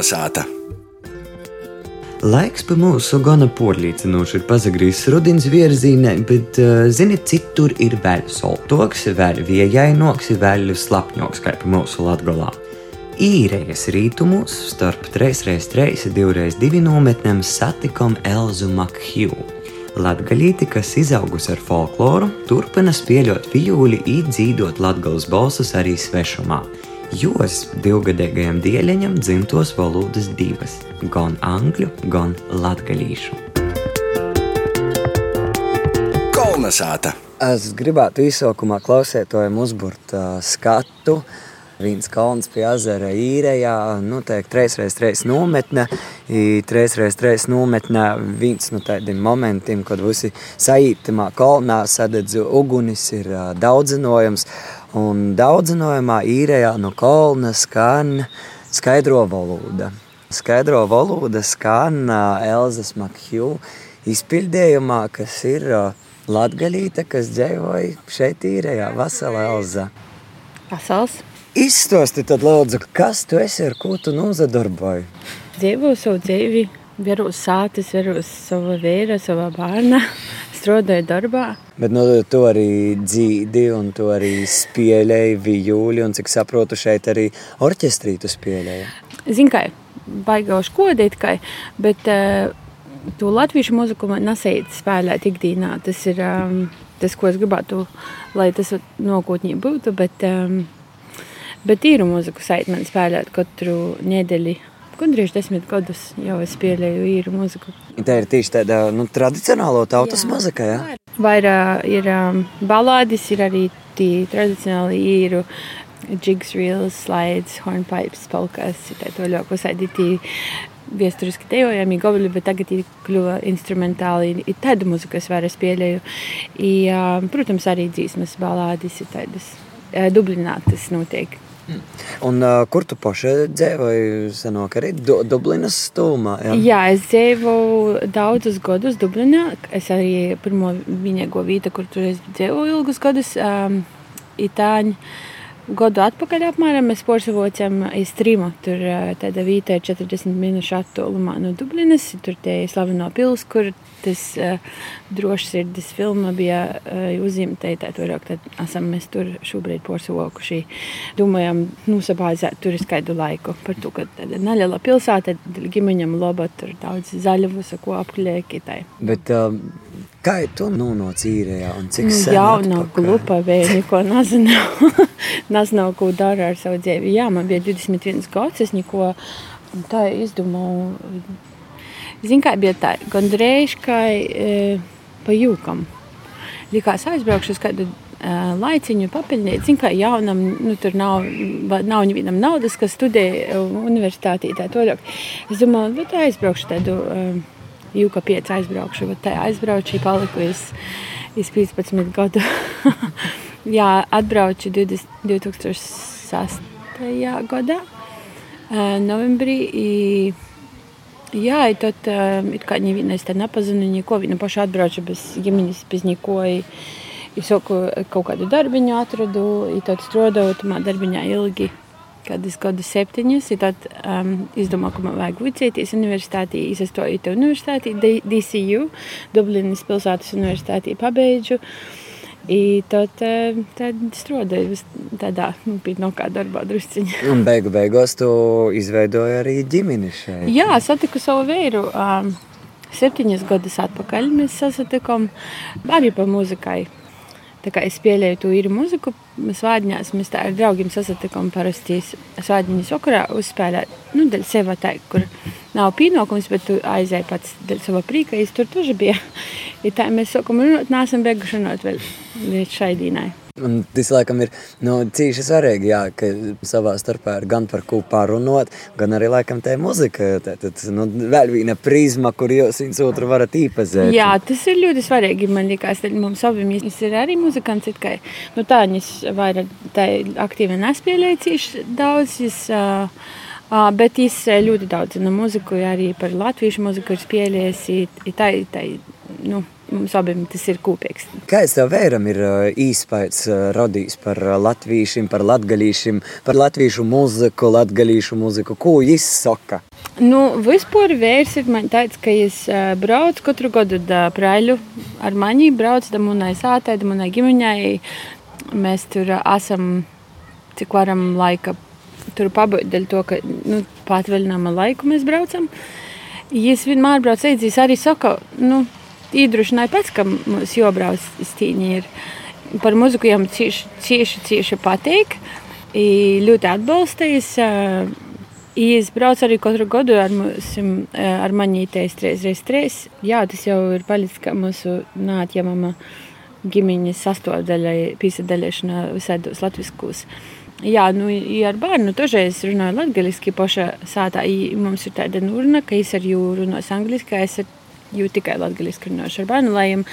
Kalnasāta! Laiks pa mūsu gana porlīcinoši ir pazagrījis rudens virzienā, bet, uh, ziniet, citur ir vēl soltoks, vēl viejainoks, vēl slapņoks, kā pa mūsu latgolā. Īrējas rītumos starp 3x3, 2x2 nometnēm satikom Elzu Makhju. Latgalīti, kas izaugusi ar folkloru, turpina spēļot vijūli, īdzīdot latgales balsus arī svešumā. Jos divgadīgajam dēļaņam dzimtos valodas divas - gan angļu, gan latgalīšu. Kalnasāta! Es gribētu izsaukumā klausētojam uzburt uh, skatu. Viens kalns pie ezera īrējā, noteikti reizes reizes nometne. Reizes reizes nometnē viens no tādiem momentiem, kad visi saītamā kalnā sadedz ugunis, ir uh, daudzinojums. Un daudzinājumā īrējā no kolna skan skaidro valoda. Skaidro valoda skan Elzas Makhju izpildījumā, kas ir latgalīte, kas dzīvoja šeit īrējā, Vasala Elza. Vasals. Izstāsti tad lūdzu, kas tu esi, ar ko tu nozadarboji? Dzīvoju savu dzīvi, veru sātis, veru savu vēru, savu bērnu strādāju darbā. Bet nu, tu arī dzīvi, un tu arī spēlēji vijūli, un cik saprotu, šeit arī orķestrī tu spēlēji. Zini, kā baigauši kodīt, kā, bet uh, to latviešu mūziku man nesēja spēlēt ikdienā. Tas ir um, tas, ko es gribētu, lai tas nākotnē būtu, bet, um, bet īru mūziku sait man spēlēt katru nedēļu gandrīz desmit gadus jau es spēlēju īru mūziku. Tā ir tieši tāda nu, tradicionāla tautas jā. mūzika. Jā? Vairāk ir um, balādes, ir arī tie tradicionāli īru. Jigs, reels, slides, hornpipes, polkas, tā to ļoti uzsaidīti vēsturiski dejojami gobli, bet tagad ir kļuva instrumentāli. Ir tāda muzika, kas vairs pieļauju. I, protams, arī dzīsmas balādes ir tādas dublinātas notiek. Mm. Un, uh, kur tu pašai dzīvoji? Senāk arī du Dublinas stūmā. Jā? jā, es dzīvoju daudzus gadus Dublinā. Es arī pirmo vienīgo vietu, kur tur dzīvoju ilgus gadus, um, Itāņu. Gadu atpakaļ apmēram mēs porcelāniem izstrīmu. Tur tāda ir 40 minūšu attālumā no Dublinas. Tur ir slaveno pilsēta, kur tas uh, drošsirdis filma bija uh, uzņemta. Tad esam mēs tur šobrīd porcelākuši. Domājam, nosabāzēt tur skaidu laiku. Par to, ka tāda neliela pilsēta, ģimeņam laba, tur daudz zaļavus, ko apkļēki. Bet, uh... Kā tu nonāci īrijā un cik sen? Jā, nav glupa vēl, neko nezinu. nezinu, ko dara ar savu dzīvi. Jā, man bija 21 gads, es neko tā izdomāju. Zinu, kā bija tā, gandrīz kā e, pa jūkam. Likās aizbraukšu uz kādu e, laiciņu papildināt. Zinu, kā jaunam, nu, tur nav, nav nevienam naudas, kas studē universitātī tā toļāk. Es domāju, bet nu, aizbraukšu tādu. E, Jūka 5 aizbraukšu, bet tā aizbraucu, paliku uz, uz 15 gadu. Jā, atbraucu 20, 2006. gadā, novembrī. I, Jā, i tad ir kā neviena es te nepazinu, neko, viņa paša atbrauca bez ģimenes, bez neko. Es kaut kādu darbiņu atradu, i tad strādāju tamā darbiņā ilgi kādus gadus septiņus. Tad um, izdomāju, ka man vajag vicēties universitātī. Es izstāju te universitātī, DCU, Dublinas pilsētas universitātī pabeidžu. I tad, tad strādāju tādā nopietnā darbā, drusciņā. Un beigu beigās tu izveidoji arī ģimeni šeit. Jā, satiku savu vīru. Um, septiņus gadus atpakaļ mēs sasatikām arī pa muzikai. Es pieļauju to īru muziku, svādiņās mēs tā ar draugiem sasatikām parasti svādiņas okurā uzspēlēt, nu, dēļ seva tā, kur nav pienākums, bet tu aizēji pats dēļ sava prīka, es tur tuži bija. Ja tā mēs sākam runāt, nāsam beiguši runāt vēl līdz šai dīnai. Un tas, laikam, ir nu, cīši svarīgi, jā, ka savā starpā ir gan par ko pārunāt, gan arī, laikam, tā muzika. Tad, nu, vēl viena prizma, kur jūs viens otru varat īpazīt. Jā, tas ir ļoti svarīgi. Man liekas, ka mums abiem ir arī muzikants. Kā, nu, tā viņas vairāk tā aktīvi nespēlēja cīši daudz. Jis, uh, Uh, bet es ļoti daudz no muziku, arī par latviešu muziku ir spēlējis. Tā, tā, nu, mums abiem tas ir kopīgs. Kāds tev vēram ir īspējas radījis par latviešiem, par latgalīšiem, par latviešu muziku, latgalīšu muziku? Ko viņš saka? Nu, vispār vērs ir man tāds, ka es braucu katru gadu da praļu ar mani, braucu da munai sātē, da munai ģimeņai. Mēs tur esam, cik varam laika tur pabūt, dēļ to, ka nu, patvaļinājuma laiku mēs braucam. Es vienmēr braucu es arī saku, nu, iedrošināju pats, ka mums jābrauc stīņi ir. Par muziku jām cieši, cieši, cieši patīk. I ļoti atbalstījis. Es braucu arī katru gadu ar, mūsu, ar manītēs 3x3. Jā, tas jau ir palicis kā mūsu neatņemama ģimeņas sastāvdaļa, pīsadaļēšana visādos latviskos. Jā, nu, ja ar bērnu tožreiz runāju latgaliski pašā sātā. Mums ir tāda nurna, ka es ar jūru runāju angliski, es ar jūtu tikai latgaliski runāšu ar bērnu lajiem.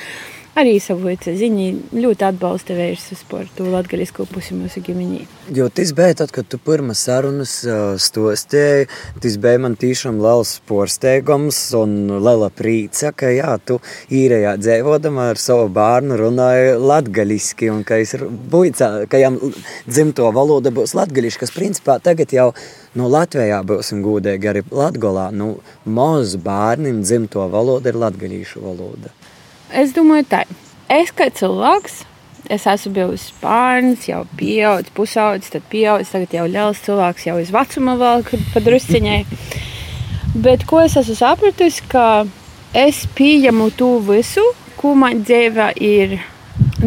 Arī savu ziņu ļoti atbalsta vērsus par to latgalisko pusi mūsu ģimenī. Jo tas bija tad, kad tu pirmā sarunas stostēji, tas bija man tiešām liels porsteigums un liela prīca, ka jā, tu īrējā dzēvodama ar savu bērnu runāji latgaliski un ka, buicā, ka jām dzimto valoda būs latgaliski, kas principā tagad jau Nu, Latvijā būsim gudīgi arī Latvijā. Nu, Mazu bērniem dzimto valoda ir latviešu valoda. Es domāju, tā es kā cilvēks. Es esmu bijis bērns, jau pieaudzis, pusaudzis, tad pieaudzis, tagad jau liels cilvēks, jau uz vecuma vēl padrusciņai. Bet ko es esmu sapratusi, ka es pieņemu to visu, ko man dzīvē ir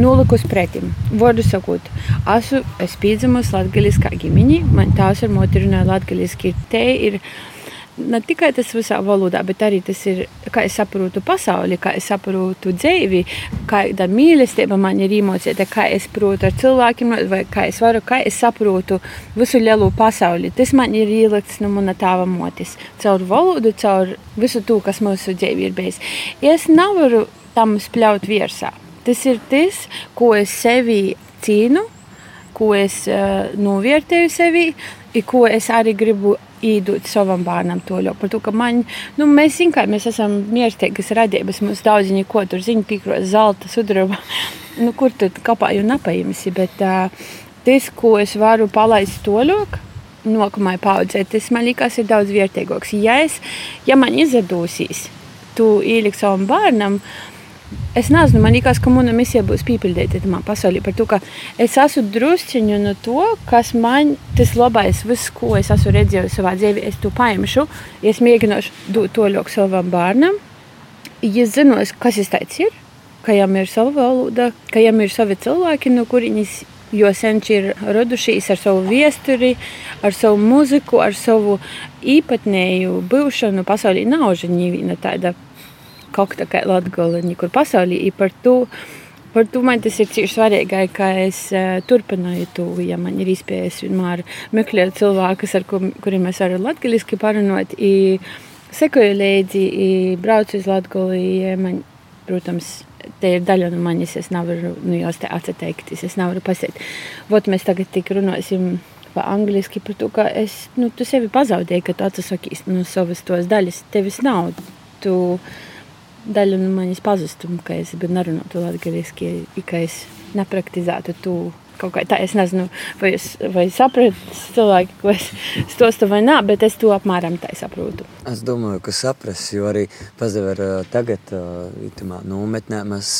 nolikus pretim. Vārdu sakot, esmu es piedzimusi latgaliskā ģimenī, man tās ir moti runāja latgaliski. Te ir ne tikai tas visā valodā, bet arī tas ir, kā es saprotu pasauli, kā es saprotu dzīvi, kāda mīlestība man ir iemocīta, kā es protu ar cilvēkiem, vai kā es varu, kā es saprotu visu lielo pasauli. Tas man ir ielikts no mana tēva motis. Caur valodu, caur visu to, kas mūsu dzīvi ir bijis. Es nevaru tam spļaut virsā. Tas ir tas, ko es sevi cīnu, ko es uh, novērtēju sevi, ko es arī gribu iedot savam bērnam to ļoti. Par to, ka man, nu, mēs ka mēs esam mierīgas radības, mums daudz viņa ko tur zina, pīkros, zelta, sudraba, nu, kur tu kapā jau nepaimsi, bet uh, tas, ko es varu palaist toļok, nākamai paudzē, tas man liekas ir daudz vērtīgāks. Ja, es, ja man izdosies to ielikt savam bērnam, uh, Es nezinu, man liekas, ka mana misija būs piepildīta tajā pasaulē. Par to, ka es esmu drusciņu no to, kas man tas labais, viss, ko es esmu redzējis savā dzīvē, es to paņemšu. Es mēģināšu dot to ļauk savam bērnam. Es zinu, kas tas ir, ka viņam ir sava valoda, ka viņam ir savi cilvēki, no kurienes jo senči ir radušies ar savu vēsturi, ar savu mūziku, ar savu īpatnēju būšanu. Pasaulē nav žēl tāda kaut kā kur pasaulē ir par to. Par to man tas ir cīņš svarīgi, ka es uh, turpināju to, ja man ir iespējas vienmēr meklēt cilvēkus, ar kur, kuriem es varu latgaliski parunot. Sekoju līdzi, braucu uz Latviju. Man, protams, te ir daļa no manis. Es nevaru nu, jau te atteikties, es nevaru pasēt. Vot mēs tagad tik runāsim pa angliski par to, ka es, nu, tu sevi pazaudēji, ka tu atsasakīs no savas tos daļas. Tevis nav. Tu, daļa no manis pazustu, ka es nerunātu latviešu, ka es nepraktizētu to kaut kā tā. Es nezinu, vai es, vai es sapratu cilvēku, ko es stostu vai nē, bet es to apmēram tā saprotu. Es domāju, ka saprast, jo arī pazaver tagad, itamā nometnē, mēs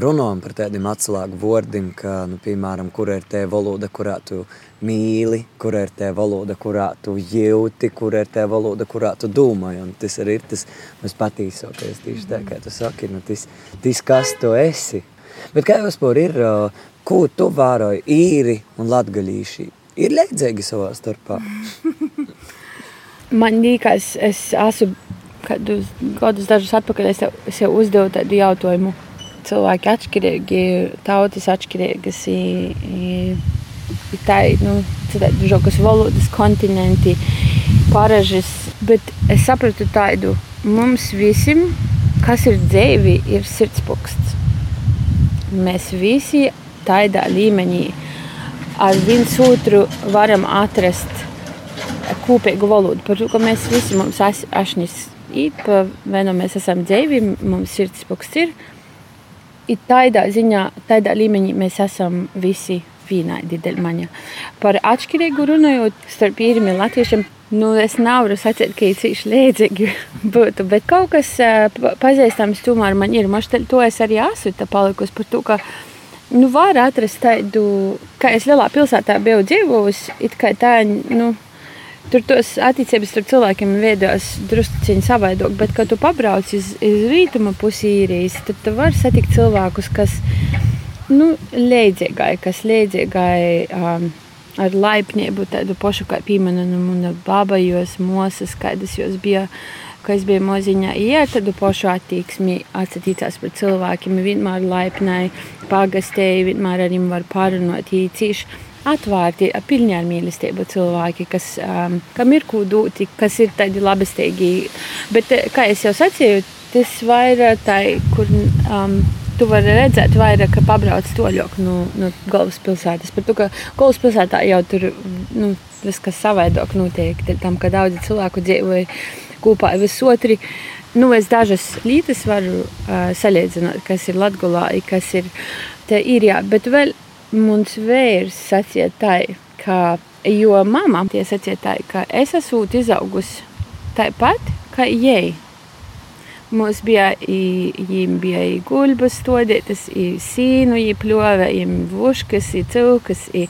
runājam par tādiem atslēgu vārdiem, kā, nu, piemēram, kur ir tā valoda, kurā tu mīli, kur ir tā valoda, kurā tu jūti, kur ir tā valoda, kurā tu domā. Tas arī ir tas patīkākais. Tieši tā, kā tu saki, nu, tas, tas, kas tu esi. Bet kā jau spēr ir, ko tu vēroji īri un latgaļīši? Ir līdzīgi savā starpā. Man liekas, es esmu kādus gadus dažus atpakaļ, es sev, sev uzdevu tādu jautājumu. Cilvēki atšķirīgi, tautas atšķirīgas. Ir nu, dažādas valodas, kontinenti, paražas. Bet es sapratu tādu, mums visiem, kas ir dzīvi, ir sirdspūksts. Mēs visi tādā līmenī ar viens otru varam atrast kopīgu valodu. Par to, ka mēs visi mums ašņas ir, pa vienu mēs esam dzīvi, mums sirdspūksts ir. ir tādā ziņā, tādā līmeņā mēs esam visi vienādi dēļ maņa. Par atšķirīgu runājot starp īriem un latviešiem. Nu, es nevaru sacīt, ka ir cīņš līdzīgi būtu, bet kaut kas pazīstams tomēr man ir. Šķiet, to es arī esmu palikusi par to, ka nu, var atrast tādu, kā es lielā pilsētā biju dzīvojusi, it kā tā, nu, Tur tos attiecības starp cilvēkiem veidojas drusku savādāk, bet, kad tu pabrauc uz, uz rītuma pusi īrijas, tad tu vari satikt cilvēkus, kas nu, līdzīgai, kas līdzīgai um, ar laipnību, tādu pašu kā piemēram, nu, mana baba, jos mosas, kādas jos bija. Kad es biju maziņā, ja tādu pašu attieksmi atsatīcās pret cilvēkiem, vienmēr laipnai, pagastēji, vienmēr ar viņiem var pārunot īcīši atvērti, pilni ar mīlestību cilvēki, kas, um, kam ir ko dot, kas ir tādi labestīgi. Bet, kā jau sacīju, tas vairāk tā, kur um, tu vari redzēt, vairāk, pabrauc toļok no, no galvaspilsētas. Par to, ka galvaspilsētā jau tur nu, viss kas savādāk notiek, tam, ka daudzi cilvēku dzīvoja kopā visotri. Nu, es dažas lietas varu uh, salīdzināt, kas ir Latvijā, kas ir īrijā. Bet vēl mums vīrs sacīja tā, ka, jo mamma tie sacīja tā, ka es esmu izaugusi tāpat kā jēga. Mums bija, viņiem bija gulbas stodētas, sīnu, pļova, vuškas, cilkas. I,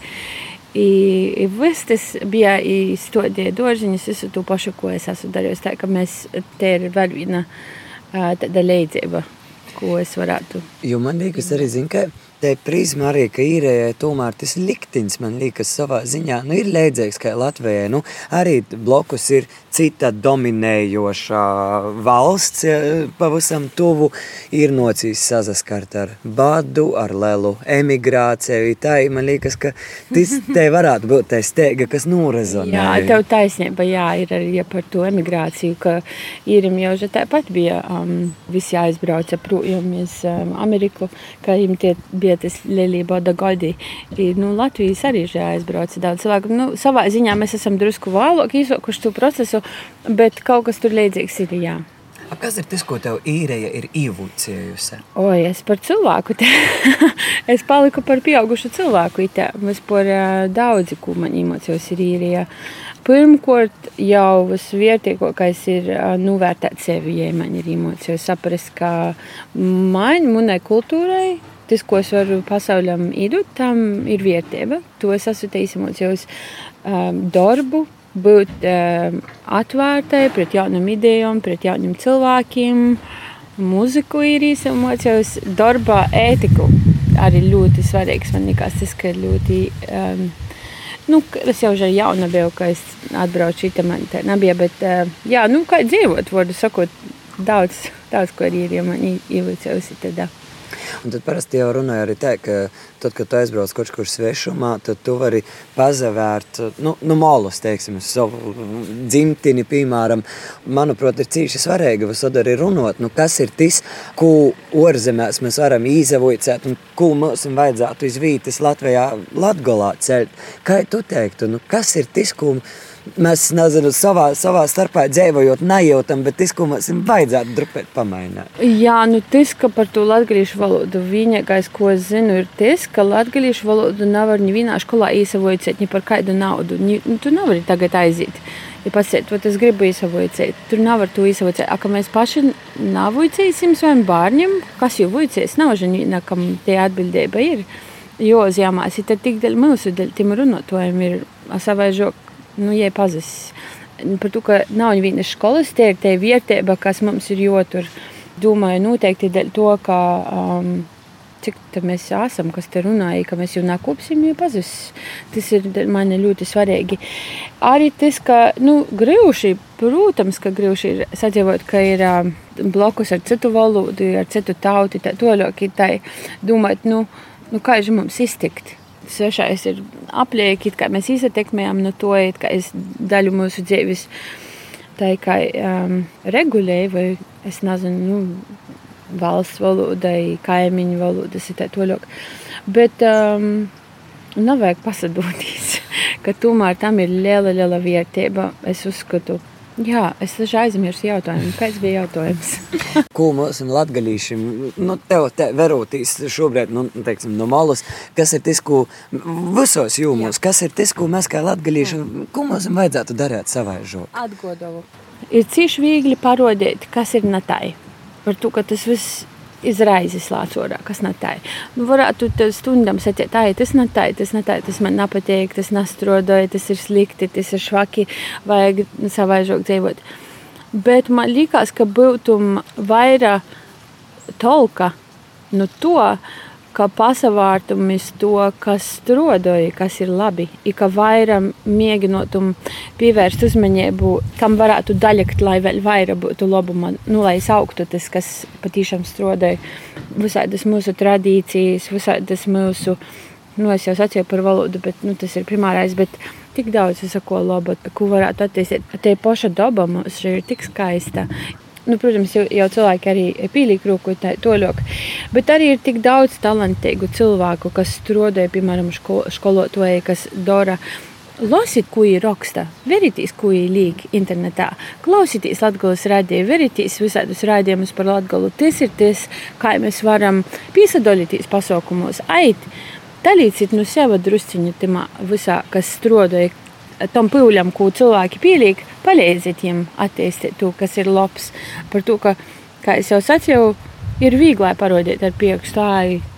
I, viss tas bija stādīja dārziņus, visu to pašu, ko es esmu darījusi. Tā kā mēs te ir vēl viena tāda leidzība, ko es varētu. Jo man liekas arī, zin, ka Tā prizma arī, ka īrējai tomēr tas liktenis man liekas savā ziņā, nu ir līdzīgs kā Latvijai. Nu, arī blokus ir cita dominējošā valsts, ja, pavisam tuvu ir nocīs sazaskart ar badu, ar lielu emigrāciju. Tā man liekas, ka tas te varētu būt tā steiga, kas norezonē. Jā, tev taisnība, jā, ir arī par to emigrāciju, ka īrim jau tāpat bija um, visi aizbrauca projām uz um, Ameriku, ka viņiem tie bija bija tas lielība Dagodi. Nu, Latvijas arī ir aizbraucis daudz cilvēku. Nu, savā ziņā mēs esam drusku vēlāk izsokuši to procesu, bet kaut kas tur līdzīgs ir. Jā. A kas ir tas, ko tev īrēja ir ievūcējusi? Oi, es par cilvēku. es paliku par pieaugušu cilvēku. Itā. Es par uh, daudzi, ko man emocijas ir īrija. Pirmkārt, jau visvērtīgākais ir uh, novērtēt sevi, ja man ir emocijas. Saprast, ka man, manai kultūrai, tas, ko es varu pasaulim iedot, tam ir vērtība. To es esmu uz um, darbu, būt um, atvērtai pret jaunām idejām, pret jauniem cilvēkiem. Mūziku ir uz darba ētiku. Arī ļoti svarīgs man liekas, tas, ka ļoti. Um, nu, es jau jau jauna biju, ka es atbraucu šī man te nebija, bet, uh, jā, nu, kā dzīvot, vārdu sakot, daudz, daudz ko ir, ja man ievicējusi tādā. Un tad parasti jau runāja arī tā, ka tad, kad tu aizbrauc kaut kur svešumā, tad tu vari pazavērt, nu, nu molus, teiksim, savu dzimtini, piemēram. Manuprāt, ir cīši svarīgi visad arī runot, nu, kas ir tas, ko orzemēs mēs varam izavojcēt un ko mums vajadzētu iz vītas Latvijā, Latgolā celt. Kā tu teiktu, nu, kas ir tas, ko mēs mēs nezinu, savā, savā starpā dzīvojot, nejautam, bet tas, ko mums vajadzētu drupēt pamainīt. Jā, nu tas, ka par to latviešu valodu vienīgais, ko es zinu, ir tas, ka latviešu valodu nevar nevienā skolā īsavojot ne par kādu naudu. Ni, nu, tu nevari tagad aiziet. Ja pasiet, to es gribu izsavojot. Tur nav ar to izsavojot. A, ka mēs paši navojcēsim saviem bērniem, kas jau vojcēs, nav žēl, kam tie atbildība ir. Jo, jāmās, ir tik dēļ mūsu dēļ, tiem runātojiem ir savai žok nu, ja pazis. Par to, ka nav vienas skolas, tie ir tie vietība, kas mums ir jotur. Domāju, noteikti dēļ to, ka um, cik mēs esam, kas te runāja, ka mēs jau nakopsim, ja pazis. Tas ir man ļoti svarīgi. Arī tas, ka, nu, grūši, protams, ka grūši ir sadzīvot, ka ir um, blokus ar citu valodu, ar citu tauti, tā toļok ir tā domāt, nu, nu kā ir mums iztikt svešais ir aplieki, kā mēs iztekmējam no to, ka es daļu mūsu dzīves tā kā um, regulēju, vai es nezinu, nu, valsts valodai, kaimiņu valodas ir tā toļok. Bet um, nav vajag pasadoties, ka tomēr tam ir liela, liela vērtība. Es uzskatu, Jā, es taču aizmirsu jautājumu. Kāds bija jautājums? Ko mums latgadījušiem, nu, tev te verotīs šobrīd, nu, teiksim, no malas, kas ir tas, ko visos jūmos, Jā. kas ir tas, ko mēs kā latgadījuši, ko mums vajadzētu darīt savai žok? Atgodovu. Ir cīši viegli parodēt, kas ir natai. Par to, ka tas viss izraizes lācorā, kas nav tā. Nu, varētu stundam sacīt, tā, tas nav tā, tas nav tā, tas man nepatīk, tas nestrodoja, tas ir slikti, tas ir švaki, vajag savaižok dzīvot. Bet man liekas, ka būtu vairāk tolka no nu to, ka pasavārtumis to, kas strodoja, kas ir labi, i ka vairāk mēģinotum pievērst uzmanību, kam varētu daļakt, lai vēl vairāk būtu labuma, nu, lai augtu tas, kas patiešām strodoja, visādas mūsu tradīcijas, visādas mūsu, nu, es jau sacīju par valodu, bet nu, tas ir primārais, bet tik daudz visako labu, ko varētu attīstīt. Te paša daba mums ir tik skaista. Nu, protams, jau, jau cilvēki arī pīlīgi rūkotāji to ļoti. Bet arī ir tik daudz talantīgu cilvēku, kas strādāja, piemēram, ško, skolotāji, kas dara. Lasīt, ko ir raksta, verīties, ko ir līnija internetā, klausīties Latvijas rādījumā, verīties visādus rādījumus par Latviju. Tas ir tas, kā mēs varam piesaistīties pasaukumos, ait, dalīties no sevis drusciņā, visā, kas strādāja, tam pūļam, ko cilvēki pieliek, palīdziet viņiem attīstīt to, kas ir labs. Par to, ka, kā jau sacīju, ir vieglāk parodīt ar priekšu, tā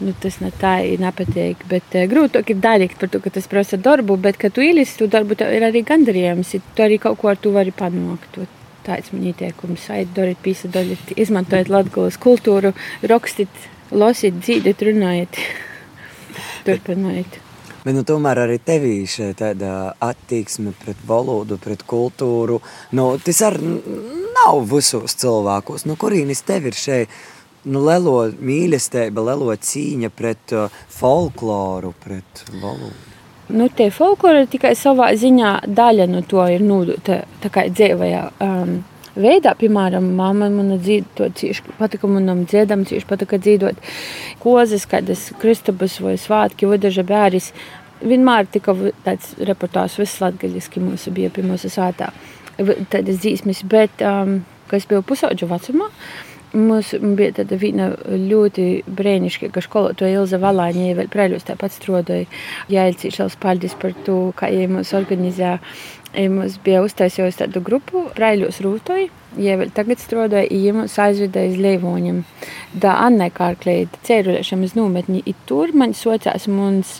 nu, tas ne tā ir nepatīk. Bet uh, grūtāk ir darīt par to, ka tas prasa darbu, bet, kad tu ielīsi to darbu, tev ir arī gandarījums, tu arī kaut ko ar to vari panākt. Tāds man ieteikums, aiziet, dariet, pīsadoliet, izmantojiet latgulas kultūru, rakstiet, lasiet, dzīdiet, runājiet, turpinājiet. Bet nu, tomēr arī tevī šī attieksme pret valodu, pret kultūru. Nu, tas arī nav visos cilvēkos. Nu, kurīnis tev ir šeit? Nu, lielo mīlestība, lielo cīņa pret uh, folkloru, pret valodu. Nu, tie folklori tikai savā ziņā daļa no to ir nodota tā kā dzīvajā um, veidā. Piemēram, mamma man dzīvo cieši patika, manam dziedam cieši patika dzīvot kozes, kādas kristabas vai svātki, vai daži bēris. Vienmēr tika tāds reportāžs vislatgaļiski mūsu bija pie mūsu sātā. Tādas dzīsmes, bet, um, kas bija pusauģu vecumā, Mums bija tāda viena ļoti brīnišķīga skolotāja Ilza Valāņa, ja vēl prēļos tāpat strādāja. Jā, Ilcīšals paldies par to, kā viņa mūs organizēja Mums bija uztaisījusi tādu grupu, Raiļos Rūtoji. Ja vēl tagad strādāja, ja mums aizveda iz Leivoņam. Da Annai Kārklēja ceruļiešam uz nometni, i tur man socās mums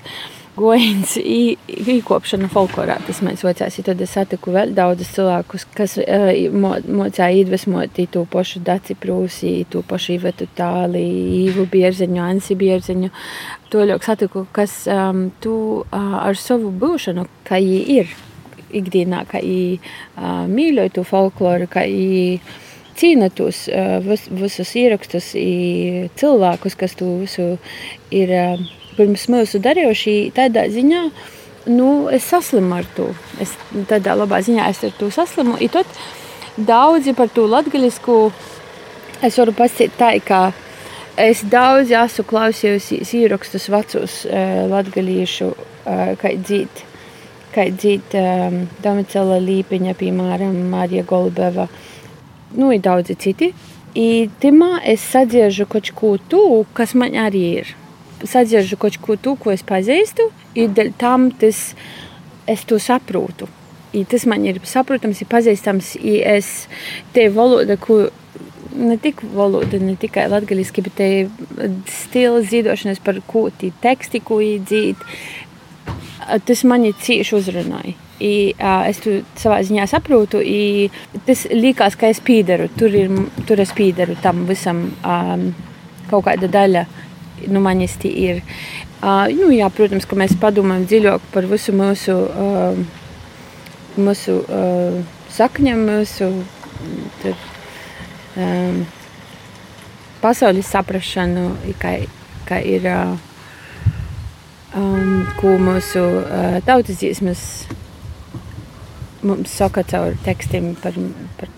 gojiens īkopšana folklorā. Tas man socās, tad es satiku vēl daudzus cilvēkus, kas uh, mocāja iedvesmot to pašu Daci Prūsī, to pašu Ivetu Tālī, Īvu Bierzeņu, Ansi Bierzeņu. To ļoti satiku, kas um, tu uh, ar savu būšanu, kā jī ir ikdienā, kā viņi uh, mīļoja to folkloru, kā viņi cīna tos uh, vis, visus ierakstus, cilvēkus, kas to visu ir uh, pirms mūsu darījuši tādā ziņā. Nu, es saslimu ar to. Es tādā labā ziņā es ar to saslimu. I tad daudzi par to latgaļisku es varu pasīt tā, ka es daudz esmu klausījusies ierakstus vecus uh, latgaļiešu, uh, kā dzīt kā dzīt um, Domicela Līpiņa, piemēram, Marija Golbeva, nu, ir daudzi citi. I timā es sadziežu kaut ko tu, kas man arī ir. Sadziežu kaut ko tu, ko es pazīstu, i dēļ tam tas es to saprotu. I tas man ir saprotams, ir pazīstams, i es te valoda, ko ne tik valoda, ne tikai latgaliski, bet te stils zīdošanas par ko tī teksti, ko iedzīt, tas mani cieši uzrunāja. I, uh, es to savā ziņā saprotu. I, tas liekas, ka es pīderu. Tur, ir, tur es pīderu tam visam. Um, kaut kāda daļa no nu, manis ir. Uh, nu, jā, protams, ka mēs padomājam dziļāk par visu mūsu, uh, mūsu uh, sakņiem, mūsu tur, um, pasaules saprašanu, kā, kā ir. Uh, um, ko mūsu uh, tautas dziesmas mums saka caur tekstiem par, par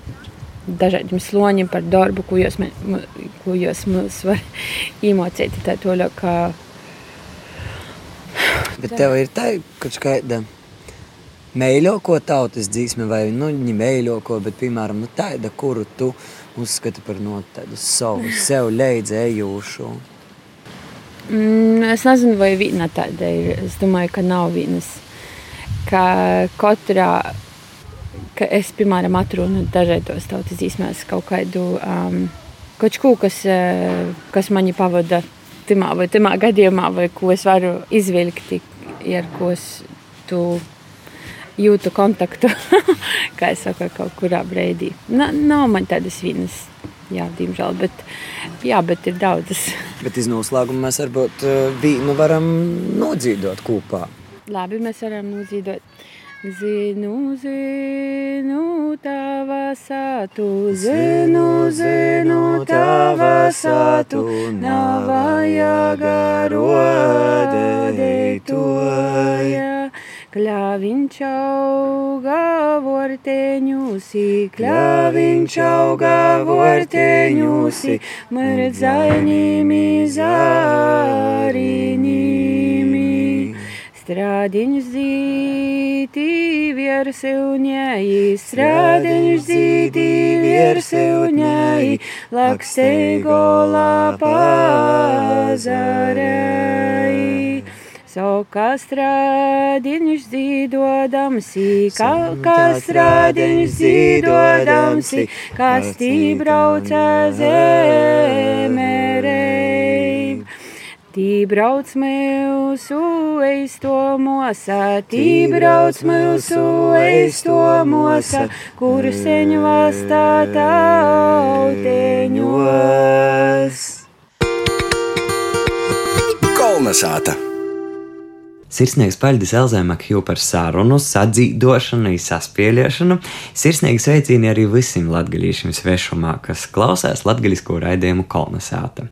dažādiem sloņiem, par darbu, ko jūs, ko jūs mums var iemācīt. Tā toļa, kā... Bet tev ir tā, ka skaida mēļoko tautas dzīsmi vai nu, viņa mēļoko, bet, piemēram, nu, tāda, kuru tu uzskati par no tādu savu, sev leidz ejūšu? Mm, es nezinu, vai viena tāda ir. Es domāju, ka nav vienas. Ka katrā, ka es, piemēram, atrunu dažādos tautas dzīsmēs kaut kādu, um, kaut ko, kas, eh, kas mani pavada timā vai timā gadījumā, vai ko es varu izvilkt, ar ko es tu jūtu kontaktu, kā es saku, kaut kurā brīdī. Na, nav man tādas vienas, jā, diemžēl, bet, jā, bet ir daudzas. Bet iz noslēgumu mēs varbūt eh, vīnu varam nodzīdot kopā. Labi, mēs varam nodzīdot. Zinu, zinu, tava sātu, zinu, zinu, tava sātu, nav vajag rodēt toja. Kļaviņš auga vorteņūsi, kļaviņš auga vorteņūsi, mrdzainīmi zārinīmi. Strādiņš zīti viersilņēji, strādiņš zīti viersilņēji, laksteigola pazarēji. Soka strādiņš zīdodams, kā strādiņš zīdodams, kas tī brauca zemerei. Tī brauc mūsu eisto mosa, tī brauc mūsu eisto mosa, kur seņu vastā tauteņos. Kolnesāta! Sirsnīgs paļģis Elzē Makju par sarunu, sadzīdošanu, saspēļošanu. Sirsnīgi sveicīni arī visiem latgaļīšiem svešumā, kas klausās latgaļisko raidījumu kolonizāta.